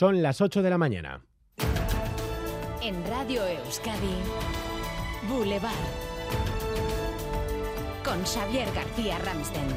Son las 8 de la mañana. En Radio Euskadi, Boulevard. Con Xavier García Ramsten.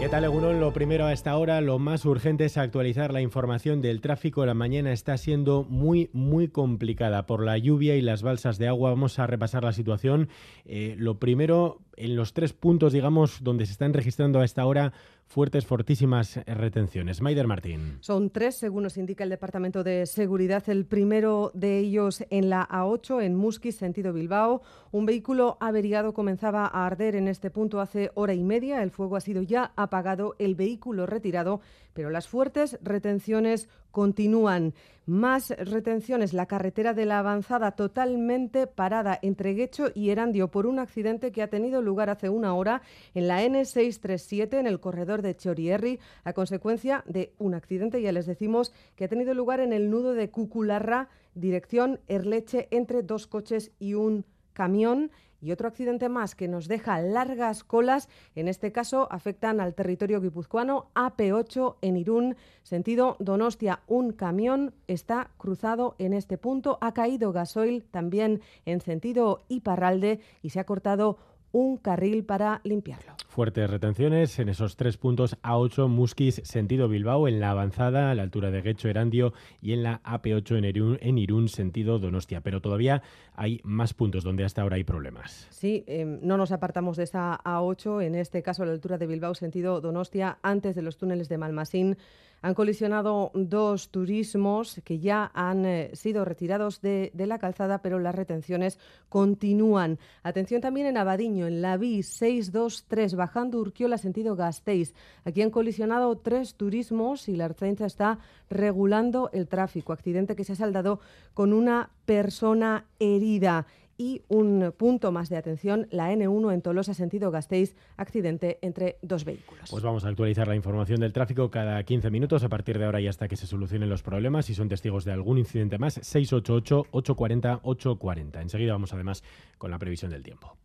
¿Qué tal, Egunon? Lo primero a esta hora, lo más urgente es actualizar la información del tráfico. La mañana está siendo muy, muy complicada por la lluvia y las balsas de agua. Vamos a repasar la situación. Eh, lo primero, en los tres puntos, digamos, donde se están registrando a esta hora fuertes, fortísimas retenciones. Maider Martín. Son tres, según nos indica el Departamento de Seguridad. El primero de ellos en la A8, en Musquis, sentido Bilbao. Un vehículo averiado comenzaba a arder en este punto hace hora y media. El fuego ha sido ya apagado, el vehículo retirado, pero las fuertes retenciones continúan. Más retenciones, la carretera de la avanzada totalmente parada entre Guecho y Erandio por un accidente que ha tenido lugar hace una hora en la N637 en el corredor de Chorierri a consecuencia de un accidente, ya les decimos, que ha tenido lugar en el nudo de Cucularra, dirección Erleche, entre dos coches y un camión y otro accidente más que nos deja largas colas, en este caso afectan al territorio guipuzcoano AP8 en Irún, sentido Donostia. Un camión está cruzado en este punto, ha caído gasoil también en sentido Iparralde y se ha cortado un carril para limpiarlo. Fuertes retenciones en esos tres puntos A8 Musquis sentido Bilbao en la avanzada a la altura de Guecho Erandio y en la AP8 en Irún, en Irún sentido Donostia. Pero todavía hay más puntos donde hasta ahora hay problemas. Sí, em, no nos apartamos de esa A8, en este caso a la altura de Bilbao sentido Donostia, antes de los túneles de Malmasín. Han colisionado dos turismos que ya han eh, sido retirados de, la calzada, pero las retenciones continúan. Atención también en Abadiño, en la VI 623, bajando Urquiola sentido Gasteiz. Aquí han colisionado tres turismos y la Arcencha está regulando el tráfico. Accidente que se ha saldado con una persona herida. Y un punto más de atención, la N1 en Tolosa, sentido Gasteiz, accidente entre dos vehículos. Pues vamos a actualizar la información del tráfico cada 15 minutos a partir de ahora y hasta que se solucionen los problemas. Si son testigos de algún incidente más, 688-840-840. Enseguida vamos además con la previsión del tiempo.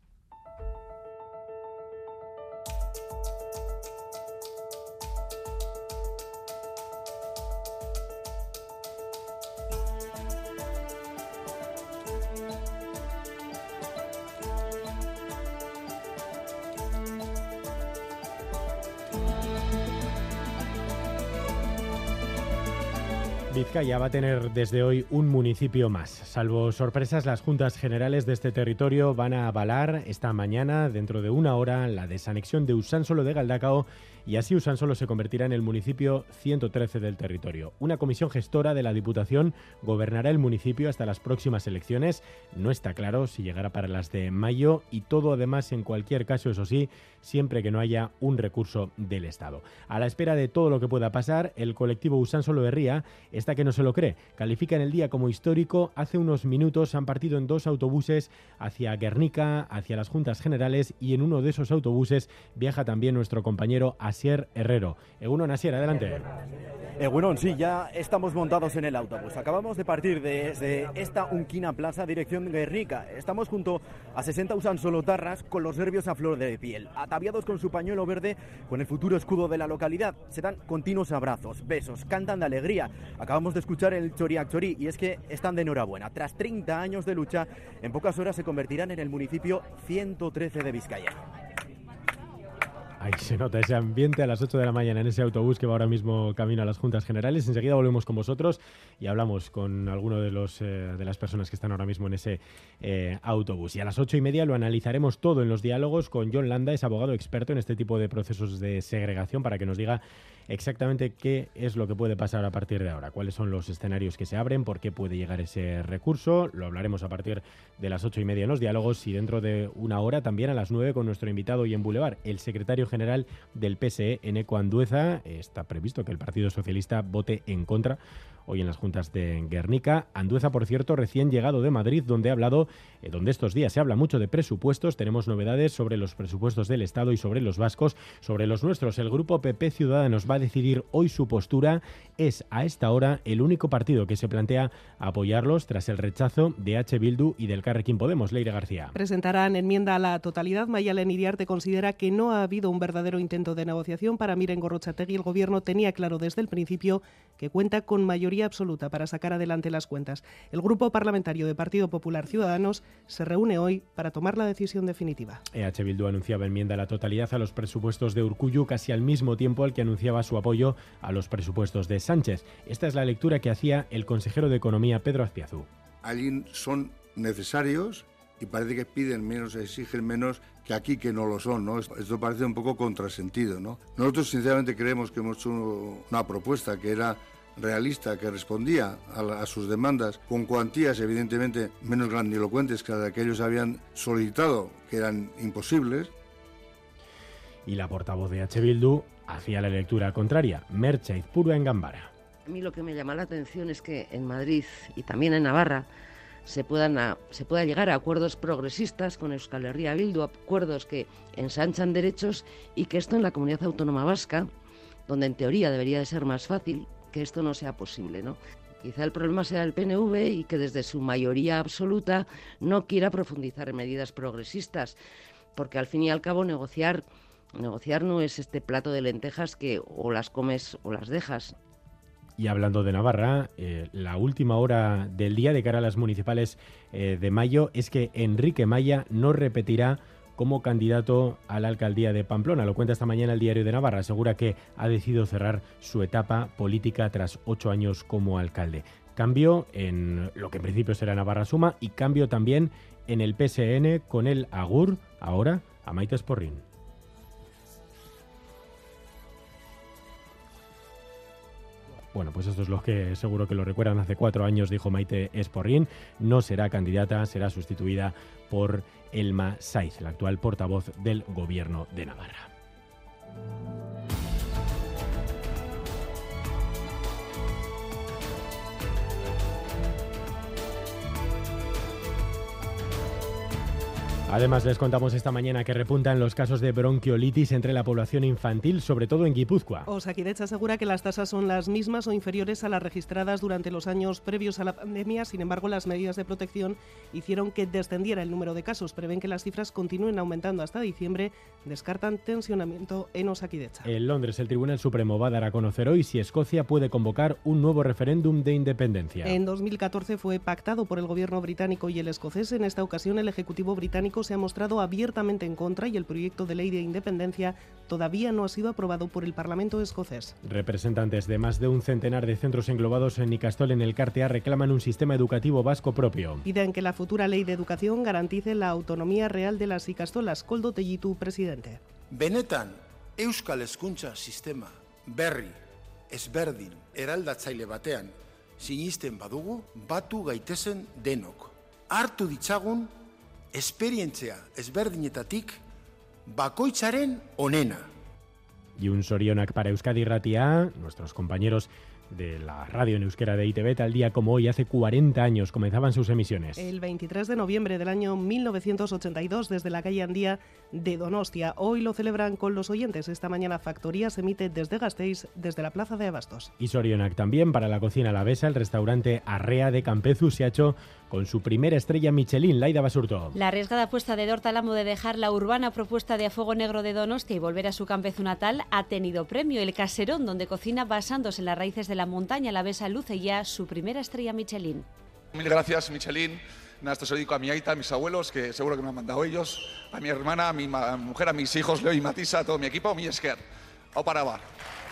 Vizcaya va a tener desde hoy un municipio más. Salvo sorpresas, las juntas generales de este territorio van a avalar esta mañana, dentro de una hora, la desanexión de Usánsolo de Galdacao y así Usánsolo se convertirá en el municipio 113 del territorio. Una comisión gestora de la Diputación gobernará el municipio hasta las próximas elecciones. No está claro si llegará para las de mayo y todo además en cualquier caso, eso sí, siempre que no haya un recurso del Estado. A la espera de todo lo que pueda pasar, el colectivo Usánsolo de Ría está que no se lo cree. Califican el día como histórico. Hace unos minutos han partido en dos autobuses hacia Guernica, hacia las Juntas Generales y en uno de esos autobuses viaja también nuestro compañero Asier Herrero. Egunon Asier, adelante. Egunon, sí, ya estamos montados en el autobús. Acabamos de partir desde esta Unquina Plaza, dirección Guernica. Estamos junto a 60 usan solotarras con los nervios a flor de piel, ataviados con su pañuelo verde con el futuro escudo de la localidad. Se dan continuos abrazos, besos, cantan de alegría. Acabamos de escuchar el Choriac Chorí y es que están de enhorabuena. Tras 30 años de lucha, en pocas horas se convertirán en el municipio 113 de Vizcaya. Ahí se nota ese ambiente a las 8 de la mañana en ese autobús que va ahora mismo camino a las juntas generales. Enseguida volvemos con vosotros y hablamos con alguno de, los, eh, de las personas que están ahora mismo en ese eh, autobús. Y a las ocho y media lo analizaremos todo en los diálogos con John Landa, es abogado experto en este tipo de procesos de segregación, para que nos diga exactamente qué es lo que puede pasar a partir de ahora, cuáles son los escenarios que se abren, por qué puede llegar ese recurso. Lo hablaremos a partir de las ocho y media en los diálogos y dentro de una hora también a las nueve con nuestro invitado y en Boulevard, el secretario general del PSE, Eneco Andueza. Está previsto que el Partido Socialista vote en contra hoy en las juntas de Guernica. Andueza, por cierto, recién llegado de Madrid, donde ha hablado, eh, donde estos días se habla mucho de presupuestos. Tenemos novedades sobre los presupuestos del Estado y sobre los vascos, sobre los nuestros. El grupo PP Ciudadanos va a decidir hoy su postura. Es a esta hora el único partido que se plantea apoyarlos tras el rechazo de H. Bildu y del Carrequín Podemos. Leire García. Presentarán enmienda a la totalidad. Mayalen Iriarte considera que no ha habido un verdadero intento de negociación para Miren Gorrochategui, el Gobierno tenía claro desde el principio que cuenta con mayoría absoluta para sacar adelante las cuentas. El Grupo Parlamentario de Partido Popular Ciudadanos se reúne hoy para tomar la decisión definitiva. EH Bildu anunciaba enmienda a la totalidad a los presupuestos de Urcuyu casi al mismo tiempo al que anunciaba su apoyo a los presupuestos de Sánchez. Esta es la lectura que hacía el consejero de Economía, Pedro Azpiazu. Allí son necesarios y parece que piden menos, exigen menos que aquí que no lo son, ¿no? Esto parece un poco contrasentido, ¿no? Nosotros sinceramente creemos que hemos hecho una propuesta que era realista, que respondía a, sus demandas con cuantías evidentemente menos grandilocuentes que las que ellos habían solicitado, que eran imposibles. Y la portavoz de H. Bildu hacía la lectura contraria, Mercha Izpurua en Gambara. A mí lo que me llama la atención es que en Madrid y también en Navarra se, puedan se pueda llegar a acuerdos progresistas con Euskal Herria Bildu, acuerdos que ensanchan derechos y que esto en la comunidad autónoma vasca, donde en teoría debería de ser más fácil, que esto no sea posible, ¿no? Quizá el problema sea el PNV y que desde su mayoría absoluta no quiera profundizar en medidas progresistas, porque al fin y al cabo negociar negociar no es este plato de lentejas que o las comes o las dejas. Y hablando de Navarra, eh, la última hora del día de cara a las municipales eh, de mayo es que Enrique Maya no repetirá como candidato a la alcaldía de Pamplona. Lo cuenta esta mañana el diario de Navarra. Asegura que ha decidido cerrar su etapa política tras ocho años como alcalde. Cambio en lo que en principio será Navarra Suma y cambio también en el PSN con el Agur, ahora a Maite Sporrin. Bueno, pues esto es lo que seguro que lo recuerdan. Hace cuatro años dijo Maite Esporrín. No será candidata, será sustituida por Elma Saiz, la actual portavoz del Gobierno de Navarra. Además, les contamos esta mañana que repuntan los casos de bronquiolitis entre la población infantil, sobre todo en Guipúzcoa. Osakidecha asegura que las tasas son las mismas o inferiores a las registradas durante los años previos a la pandemia. Sin embargo, las medidas de protección hicieron que descendiera el número de casos. Prevén que las cifras continúen aumentando hasta diciembre. Descartan tensionamiento en Osakidecha. En Londres, el Tribunal Supremo va a dar a conocer hoy si Escocia puede convocar un nuevo referéndum de independencia. En 2014 fue pactado por el gobierno británico y el escocés. En esta ocasión, el Ejecutivo británico se ha mostrado abiertamente en contra y el proyecto de ley de independencia todavía no ha sido aprobado por el Parlamento escocés. Representantes de más de un centenar de centros englobados en Nicastol en el Cartea reclaman un sistema educativo vasco propio. Piden que la futura ley de educación garantice la autonomía real de las Icastolas. Coldo Tellitu, presidente. Benetan, Euskal Hezkuntza sistema berri, ezberdin, eraldatzaile batean, sinisten badugu, batu gaitezen denok. Hartu ditzagun esperientzia ezberdinetatik bakoitzaren onena. Y un Sorionak para Euskadi Ratia, nuestros compañeros de la radio en euskera de ITV, tal día como hoy, hace 40 años, comenzaban sus emisiones. El 23 de noviembre del año 1982, desde la calle Andía de Donostia. Hoy lo celebran con los oyentes. Esta mañana Factoría se emite desde Gasteiz, desde la Plaza de Abastos. Y Sorionac también, para la cocina la besa, el restaurante Arrea de Campezu se ha hecho con su primera estrella Michelin, Laida Basurto. La arriesgada apuesta de Dortalamo de dejar la urbana propuesta de a fuego negro de Donostia y volver a su Campezu natal ha tenido premio. El caserón, donde cocina basándose en las raíces de la montaña, la besa luce ya su primera estrella Michelin. Mil gracias, Michelin. Nada, esto se lo dedico a mi aita, a mis abuelos, que seguro que me han mandado ellos, a mi hermana, a mi mujer, a mis hijos, Leo y Matisa, a todo mi equipo, a mi esquer. O para bar.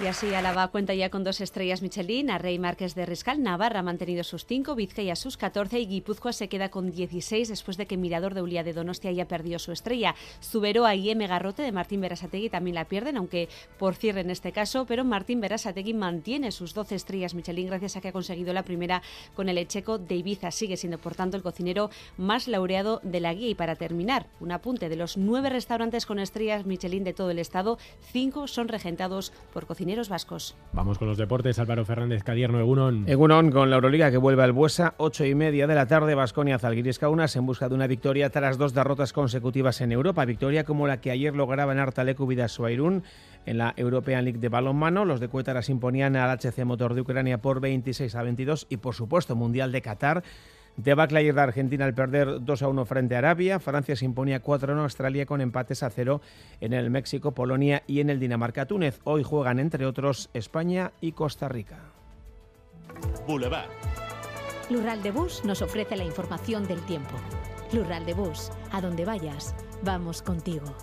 Y así Álava cuenta ya con dos estrellas Michelin. A Rey Márquez de Riscal, Navarra ha mantenido sus cinco, Vizcaya sus 14 y Guipúzcoa se queda con 16 después de que Mirador de Ulia de Donostia haya perdido su estrella. Zuberoa y M. Garrote de Martín Berasategui también la pierden, aunque por cierre en este caso, pero Martín Berasategui mantiene sus 12 estrellas Michelin gracias a que ha conseguido la primera con el Echeco de Ibiza. Sigue siendo, por tanto, el cocinero más laureado de la guía. Y para terminar, un apunte de los nueve restaurantes con estrellas Michelin de todo el estado, cinco son regentados por cocineros vascos. Vamos con los deportes. Álvaro Fernández, Cadierno, Egunon. Egunon con la Euroliga que vuelve al Buesa, ocho y media de la tarde, Basconia Zalgiris Kaunas en busca de una victoria tras dos derrotas consecutivas en Europa. Victoria como la que ayer lograba en Artalecu Vidasoairún en la European League de balonmano. Los de Cuétaras imponían al HC Motor de Ucrania por 26 a 22 y por supuesto Mundial de Qatar Debacle ayer de Argentina al perder 2 a 1 frente a Arabia. Francia se imponía 4 a 1 a Australia con empates a 0 en el México, Polonia y en el Dinamarca-Túnez. Hoy juegan, entre otros, España y Costa Rica. Boulevard. Lural de Bus nos ofrece la información del tiempo. Lural de Bus, a donde vayas, vamos contigo.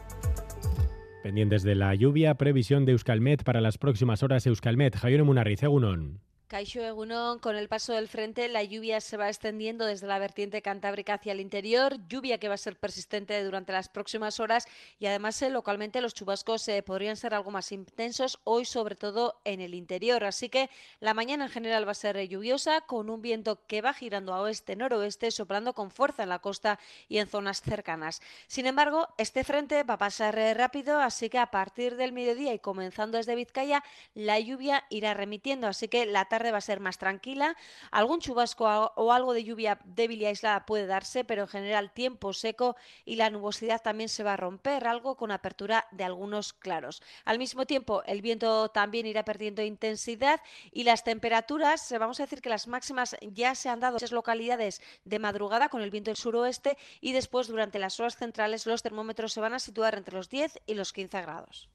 Pendientes de la lluvia, previsión de Euskalmet para las próximas horas. Euskalmet, Javier Munarriz, Egunon. Caixo Egunon, con el paso del frente, la lluvia se va extendiendo desde la vertiente cantábrica hacia el interior, lluvia que va a ser persistente durante las próximas horas y además eh, localmente los chubascos eh, podrían ser algo más intensos hoy, sobre todo en el interior. Así que la mañana en general va a ser eh, lluviosa, con un viento que va girando a oeste-noroeste, soplando con fuerza en la costa y en zonas cercanas. Sin embargo, este frente va a pasar rápido, así que a partir del mediodía y comenzando desde Vizcaya, la lluvia irá remitiendo, así que la tarde va a ser más tranquila. Algún chubasco o algo de lluvia débil y aislada puede darse, pero en general tiempo seco y la nubosidad también se va a romper, algo con apertura de algunos claros. Al mismo tiempo, el viento también irá perdiendo intensidad y las temperaturas, vamos a decir que las máximas ya se han dado en localidades de madrugada con el viento del suroeste y después durante las horas centrales los termómetros se van a situar entre los 10 y los 15 grados.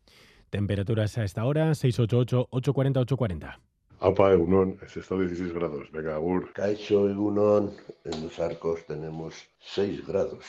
Temperaturas a esta hora 688 840 840. Apa, Egunon, es estado 16 grados. Venga, Agur. Caixo, Egunon, en los arcos tenemos 6 grados.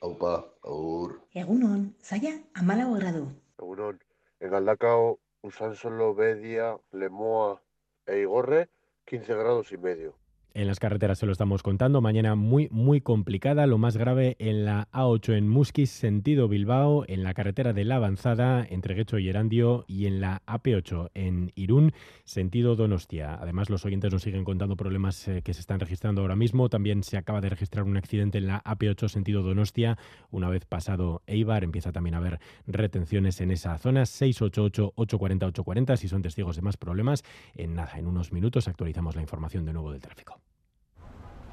Aupa, Agur. Egunon, Zaya, amalago grado. Egunon, en Galdacao, Usansolo, Bedia, Lemoa e Igorre, 15 grados y medio. En las carreteras se lo estamos contando. Mañana muy, muy complicada. Lo más grave en la A8 en Musquis, sentido Bilbao, en la carretera de la Avanzada entre Guecho y Erandio y en la AP8 en Irún, sentido Donostia. Además, los oyentes nos siguen contando problemas eh, que se están registrando ahora mismo. También se acaba de registrar un accidente en la AP8 sentido Donostia. Una vez pasado Eibar, empieza también a haber retenciones en esa zona. 688-840-840 si son testigos de más problemas. En nada, en unos minutos actualizamos la información de nuevo del tráfico.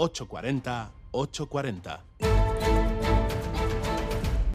840 840.